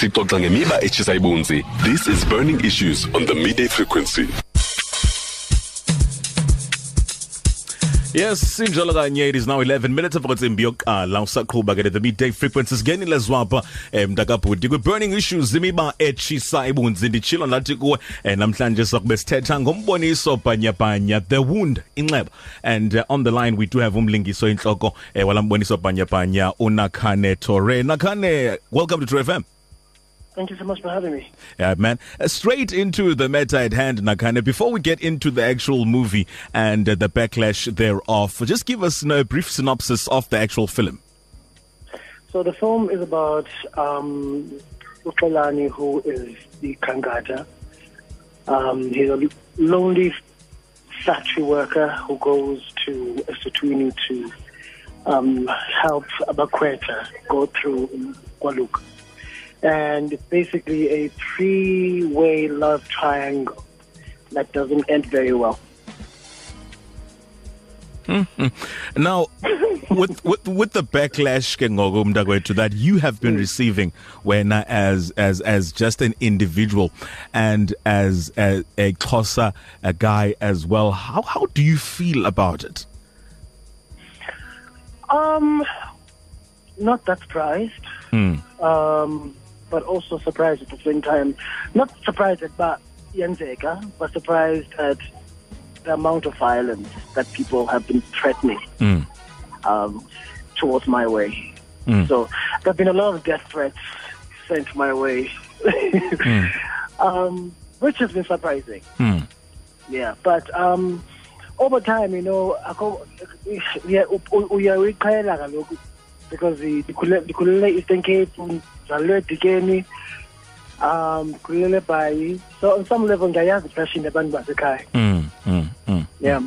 sixoxa ngemiba etshisa ibunzi. This is burning issues on the midday frequency. Yes, sinjalo kanye it is now 11 minutes of kutsimbi yokuqala. Usaqhuba ke the midday frequencies ngenile zwapha eh, mntakabhuti. Kwi burning issues imiba etshisa ibunzi. Ndichilo lathi kuwe eh, namhlanje sakube sithetha ngomboniso bhanyabhanya the wound inxeba. And uh, on the line we do have umlingiso inhloko eh, walamboniso bhanyabhanya unakhane Toure nakhane welcome to True FM Thank you so much for having me. Yeah, man. Uh, straight into the matter at hand, Nakhane. Before we get into the actual movie and uh, the backlash thereof, just give us you know, a brief synopsis of the actual film. So the film is about um, who is the Kangata. Um, he's a lonely factory worker who goes to esuthwini to um, help Abakweta go through Kwaluk. And it's basically a three-way love triangle that doesn't end very well. Now, with, with with the backlash mntakwethu that you have been receiving when as as as just an individual and as a, a Xhosa a guy as well, how how do you feel about it? Um, not that surprised. Um, but also surprised at the same time. Not surprised at but Yenzeka, but surprised at the amount of violence that people have been threatening um, towards my way. So there have been a lot of death threats sent my way, um, which has been surprising. Yeah, but um, over time, you know, ako- yeah, u- u- uyayiqhela kaloku because ndikhulele Eastern Cape, ndizalelwe Dikeni, um, ndikhulele Bayi. So on some level ndiyayazi passion abantu basekhaya. Mm, mm, mm. Yeah.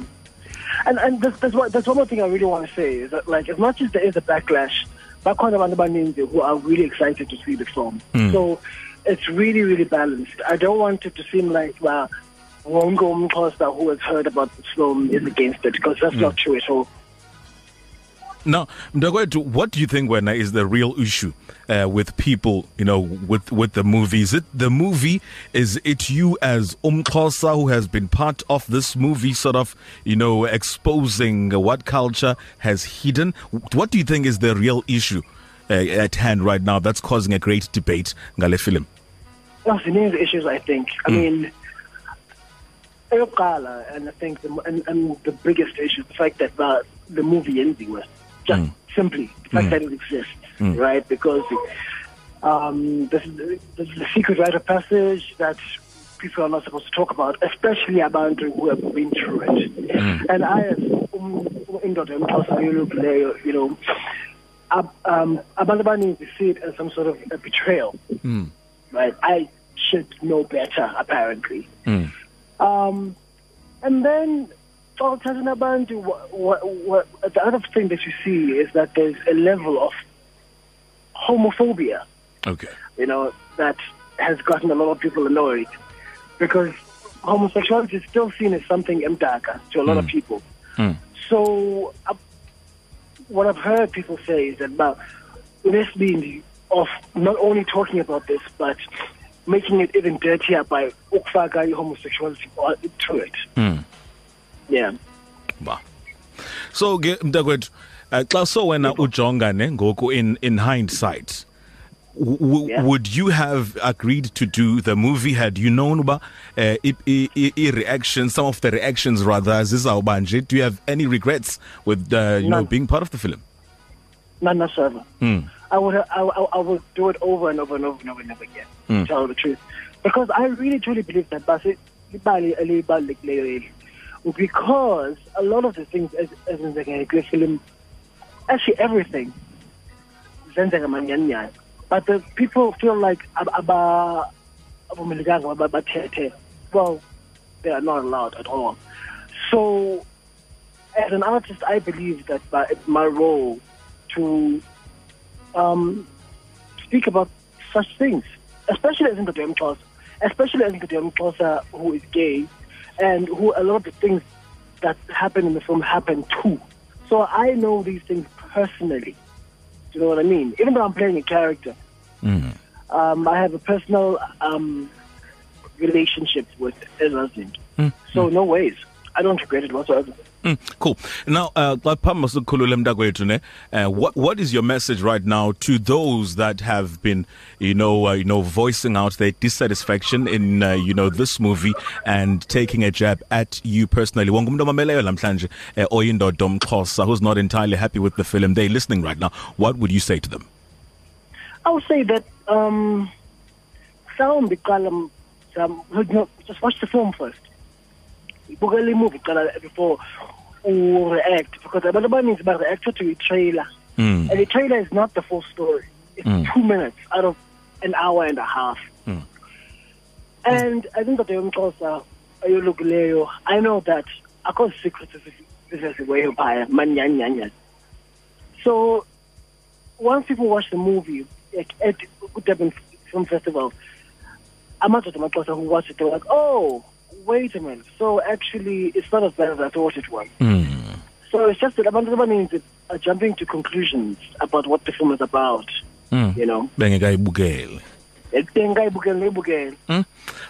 And and there's, there's, one, there's one more thing I really want to say is that like as much as there is a backlash, bakhona abantu abaninzi who are really excited to see the film. So it's really really balanced. I don't want it to seem like well, wonke umxhosa who has heard about this film is against it because that's not true at all. Now, Mdakwethu, what do you think when is the real issue uh, with people, you know, with with the movie? Is it the movie? Is it you as Umkosa who has been part of this movie, sort of, you know, exposing what culture has hidden? What do you think is the real issue uh, at hand right now that's causing a great debate, Ngale film? Well, the main issues I think. I mean, eyokuqala, and I think the, and, and the biggest issue is the fact that the, the movie yenziwe just simply the fact that it exists, right? Because um, this, is, this is a secret rite of passage that people are not supposed to talk about, especially about who have been through it. And I, as um, indoda emxhosa eyolukileyo, you know, um, abantu abaninzi see it as some sort of a betrayal right? I should know better, apparently. Um, and then, what, what, the other thing that you see is that there's a level of homophobia, Okay. you know, that has gotten a lot of people annoyed because homosexuality is still seen as something mdaka to a lot of hmm. people. Hmm. So, uh, what I've heard people say is that, well, let's be of not only talking about this, but making it even dirtier by ukfaka homosexuality uh, to it. Hmm. Yeah. Wow. So ke mntakwethu uh, xa so wena ujonga ne ngoku in in hindsight w- Yeah. would you have agreed to do the movie had you known uba uh, i- i- i- i-reaction some of the reactions rather zizawuba nje do you have any regrets with uh, you know being part of the film None whatsoever. I would I, I, I would do it over and over and over and over and over again. To tell the truth, because I really truly believe that basi libali elibalulekileyo eli. Because a lot of the things as in the film, actually everything. But the people feel like. Well, they are not allowed at all. So as an artist, I believe that it's my role to um, speak about such things, especially as in the Xhosa, especially as in the who is gay, and who a lot of the things that happen in the film happen too. So I know these things personally. Do you know what I mean? Even though I'm playing a character, um, I have a personal um, relationship with Ezazinto. So no ways. I don't regret it whatsoever. Mm, cool. Now, uh, uh, what what is your message right now to those that have been, you know, uh, you know, voicing out their dissatisfaction in, uh, you know, this movie and taking a jab at you personally? Uh, who's not entirely happy with the film. They're listening right now. What would you say to them? I would say that um, um, just watch the film first. Bukele imovie qala before u react because abantu abaninzi ba react to a trailer. Mm. And the trailer is not the full story. It's Mm. two minutes out of an hour and a half. Mm. And I think that the Mxhosa ayolukileyo, I know that akho secrets esisiweyo phaya manyanyanya. So once people watch the movie like at Durban Film Festival, amadoda amaxhosa who watch it, they're like, oh, wait a minute. So actually, it's not as bad as I thought it was. Mm. So it's just that abantu abaninzi are jumping to conclusions about what the film is about. Mm. You know, bengekayibukeli ngayibukele ngayibukele. Mm.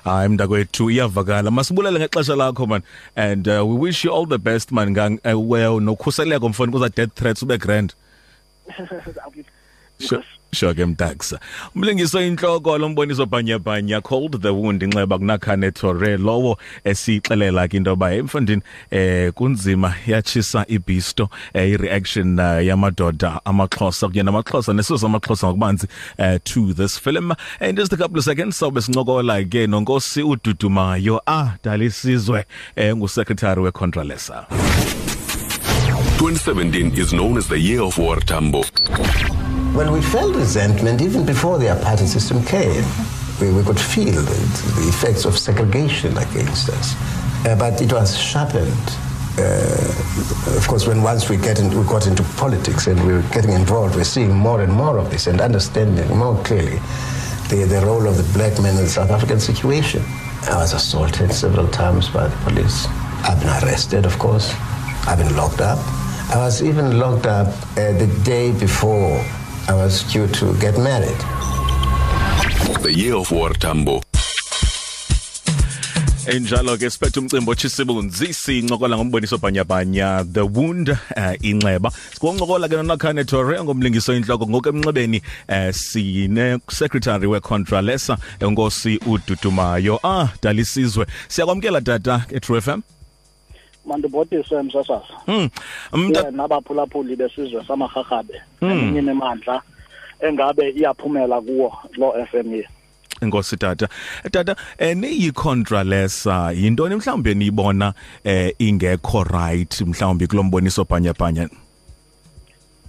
hayi mntakwethu iyavakala masibulele ngexesha lakho man and uh, we wish you all the best man uh, well nokhuseleko mfoni kuza death threats ube grand Sure ke mntaksa umlingiso inhloko lomboniso bhanyabhanya called the wound inxeba kunakhane tore lowo esixelela ke into yoba emfundini eh kunzima yatshisa ibisto eh, i-reaction uh, yamadoda amaxhosa kunye namaxhosa nesizo samaxhosa ngokubanzi uh, to this film. And just a couple of seconds sawube sincokola ke nonkosi ududumayo ah dalisizwe eh, ngusecretary wecontralesa 2017 is known as the year of war, Tambo. Well, we felt resentment even before the apartheid system came. We, we could feel the, the effects of segregation against us. Uh, but it was sharpened. Uh, of course, when once we, get in, we got into politics and we were getting involved, we're seeing more and more of this and understanding more clearly the, the role of the black man in the South African situation. I was assaulted several times by the police. I've been arrested, of course. I've been locked up. I was even locked up uh, the day before I was due to get married. The year of war, Tambo. enjalo ke siphethe umcimbi otshisibunzi sincokola ngomboniso bhanyabhanya the wound uh, inxeba sikoncokola ke nonakhane tore ngomlingiso intloko ngoku emnxebeni uh, sine secretary wecontralesa enkosi ududumayo ah dalisizwe siyakwamkela tata etrue fm mandibotise mnta yeah, nabaphulaphuli besizwe samarharhabe eminye nemandla engabe iyaphumela kuwo lo FM ye inkosi tata. Tata eh niyicontralesa yintoni mhlawumbe niyibona eh ingekho right mhlawumbe kulomboniso bhanyabhanya?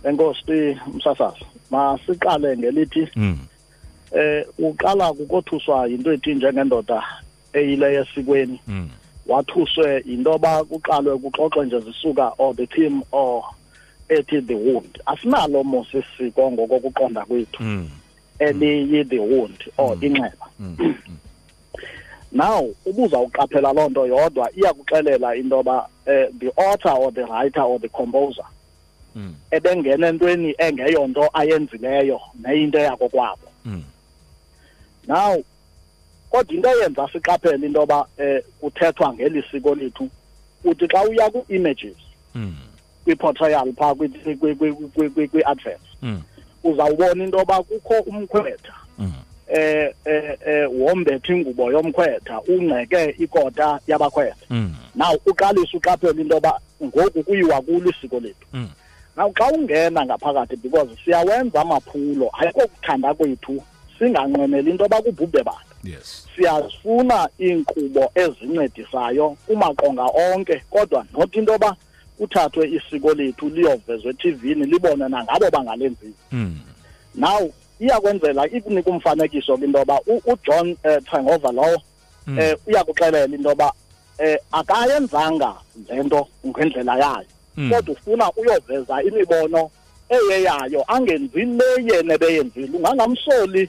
Enkosi msasazi masiqale ngelithi mm eh uqala kukothuswa into ethi njengendoda eyile yesikweni mm wathuswe intoba kuqalwe kuxoxe nje zisuka or the team or ethi the wound. Asinalo mos isiko ngokokuqonda kwethu. Mm. Eliyi the wound or inxeba. Now ubuzawuqaphela loo nto yodwa iyakuxelela intoba eh, the author or the writer or the composer Mm. ebengena entweni engeyonto ayenzileyo neyinto eyako kwabo mm. Now kodwa into eyenza siqaphele intoba eh kuthethwa ngeli siko lethu uthi xa uya ku-images mm kwi-portrayal phaa kwi- kwi- kwi- kwi- kwi- kwi-adverts mm uzawubona intoba kukho umkhwetha mm eh eh eh wombethe ingubo yomkhwetha ungceke ikota yabakhwetha. Mm now uqalisa uqaphela intoba ngoku kuyiwa kulo isiko lethu Mm. now xa ungena ngaphakathi because siyawenza amaphulo ayikho kuthanda kwethu singanqweneli intoba kubhubhe bantu yes siyazifuna iinkqubo ezincedisayo kumaqonga onke kodwa not intoba kuthathwe isiko lethu liyovezwa etivini libone nangabo bangalenzile mm now iyakwenzela ikunika umfanekiso ke intoba u- uJohn eh, Trengova lowo Mm. eh uyakuxelela intoba eh akayenzanga lento ngendlela yayo Mm. kodwa ufuna uyoveza imibono eyeyayo angenzi le yena beyenzile ungangamsoli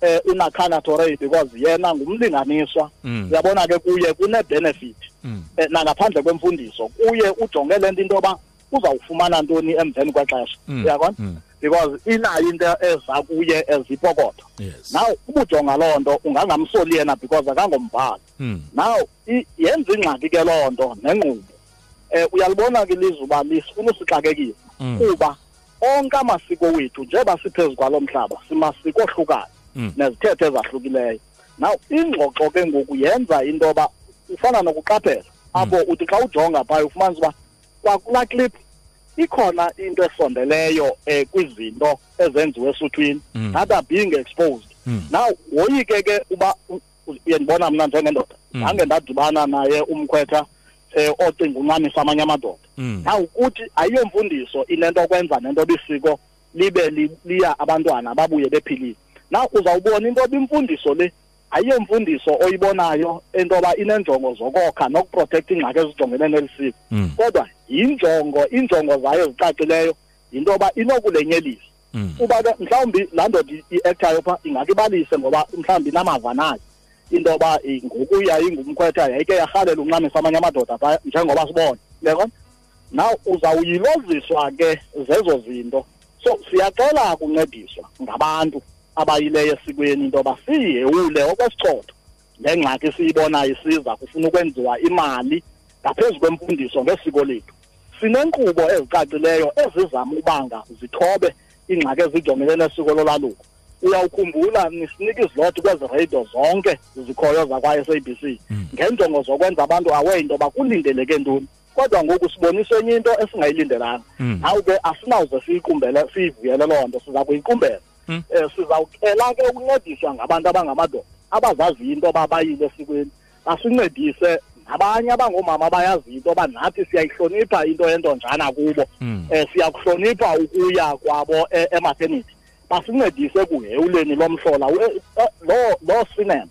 eh unakhana Torre because yena ngumlinganiswa Mm. uyabona ke kuye kune benefit mm eh, nangaphandle kwemfundiso kuye ujonge lento intoba uzawufumana ntoni emveni kwexesha Mm. uyakona Mm. because inayo into eza kuye ezipokotho yes now ubujonga loo nto ungangamsoli yena because akangombhali Mm. now i- yenza ingxaki ke loo nto nenkqubo um uyalibona ke ilizwe uba lisifuna usixakekisa Mm. kuba onke amasiko wethu njengoba siphezu kwalo mhlaba simasiko ohlukayo Mm. Nezithethe ezahlukileyo. Now ingxoxo ke ngoku yenza into yoba ufana nokuqaphela. Apho uthi xa ujonga phaya ufumanisa uba kwakulaa clip ikhona into esondeleyo um kwizinto ezenziwe esuthwini. Mm. that are being exposed. Mm. now woyike ke uba u- u- uyandibona mna njengendoda. Mm. zange ndadibana naye umkhwetha um ocinga uncamisa amanye amadoda. Mm. now kuthi ayiyomfundiso inento okwenza nento bisiko libe li- liya abantwana babuye bephilile. Now uzawubona into yoba imfundiso le ayiyomfundiso oyibonayo into yoba inenjongo zokokha nokuprotekta iingxaki ezijongene neli siko. Mm. kodwa yinjongo iinjongo zayo ezicacileyo yinto yoba inokulenyelisa. Mm. kuba ke mhlawumbi laa ndoda i-ektayo phaa ingakibalise ngoba mhlawumbi inamava nayo. Into yoba eh, ngokuya ingumkhwetha yayike yarhalela uncamisa amanye amadoda phaya njengoba sibone. Uyabona? Now uzawuyiloziswa ke zezo zinto. So siyacela ukuncediswa ngabantu. Abayileyo esikweni into yoba siyihewule okwesichotho le ngxaki siyibonayo isiza kufuna ukwenziwa imali ngaphezu kwemfundiso ngesiko lethu. Sinenkqubo ezicacileyo ezizama ubanga zithobe iingxaki ezijongene nesiko lolwaluko uyawukhumbula nisinika iziloti kwezi radio zonke zikhoyo zakwa-SABC ngeenjongo zokwenza abantu aware into yoba kulindeleke ntoni kodwa ngoku sibonisa enye into esingayilindelanga Mm. naw ke asinawuze siyiqumbele siyivuyele loo nto siza kuyiqumbela. Mm. Um sizawucela ke ukuncediswa ngabantu abangamadoda abazaziyo into yoba bayile esikweni. Basincedise nabanye abangoomama bayaziyo into yoba nathi siyayihlonipha into yentonjana kubo. Mm. um siyakuhlonipha ukuya kwabo e- ematernity. Basincedise ekuhewuleni lo mhlola We- eh, lo lo cinema.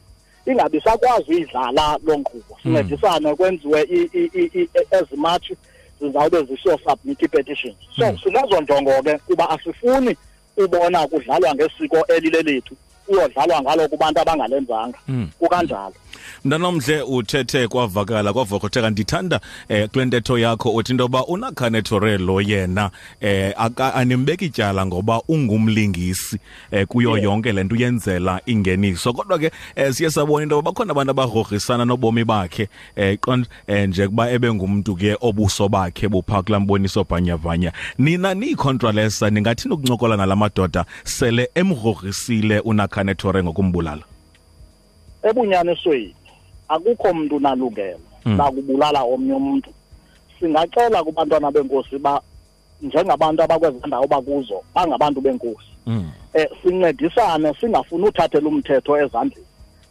Ingabi sakwazi uyidlala lo nkqubo? Sincedisane kwenziwe i- i- i- i- ezimatshi zizawube zisiyo submit ii-petitions so Mm. sinezo njongo ke kuba asifuni ubona kudlalwa ngesiko elile lethu kuyodlalwa ngalo kubantu abangalenzanga Mm. kukanjalo. Mntanomhle uthethe kwavakala kwavokotheka ndithanda eh, kule ntetho yakho uthi into yoba unakhane torelo yena eh, aka- animbeki tyala ngoba ungumlingisi eh, kuyo Yeah. yonke le nto uyenzela ingeniso. Kodwa ke eh, siye sabona into yoba bakhona abantu abagrogrisana nobomi bakhe eh, qond eh, nje kuba ebengumntu ke obuso bakhe bupha kulaa mboniso bhanyavanya nina niyikhontralesa ningathini ukuncokola nala madoda? Sele emgrogrisile unakhane tore ngokumbulala? Ebunyanisweni akukho mntu unalungelo Mm. lakubulala omnye umntu singacela kubantwana benkosi ba njengabantu abakweza ndawo bakuzo bangabantu benkosi mm. eh sincedisane singafuni uthathela umthetho ezandleni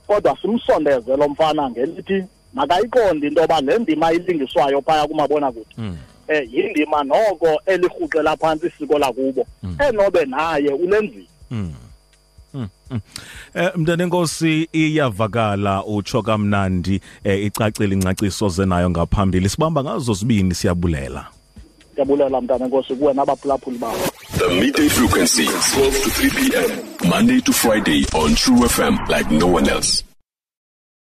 kodwa simsondeze lo mfana ngelithi makayiqonde into yoba le ndima ilingiswayo phaya kumabona kude Mm. eh yindima noko elirhuqela phantsi isiko lakubo. Enobe naye ulenzile Eh mntanenkosi iyavakala utsho kamnandi eh, icacile ingcaciso zenayo ngaphambili sibamba ngazo zibini siyabulela ndiyabulela mntana enkosi kuwe nabaphulaphuli bakho The midday frequency, 12 to 3 p.m. Monday to Friday on True FM like no one else.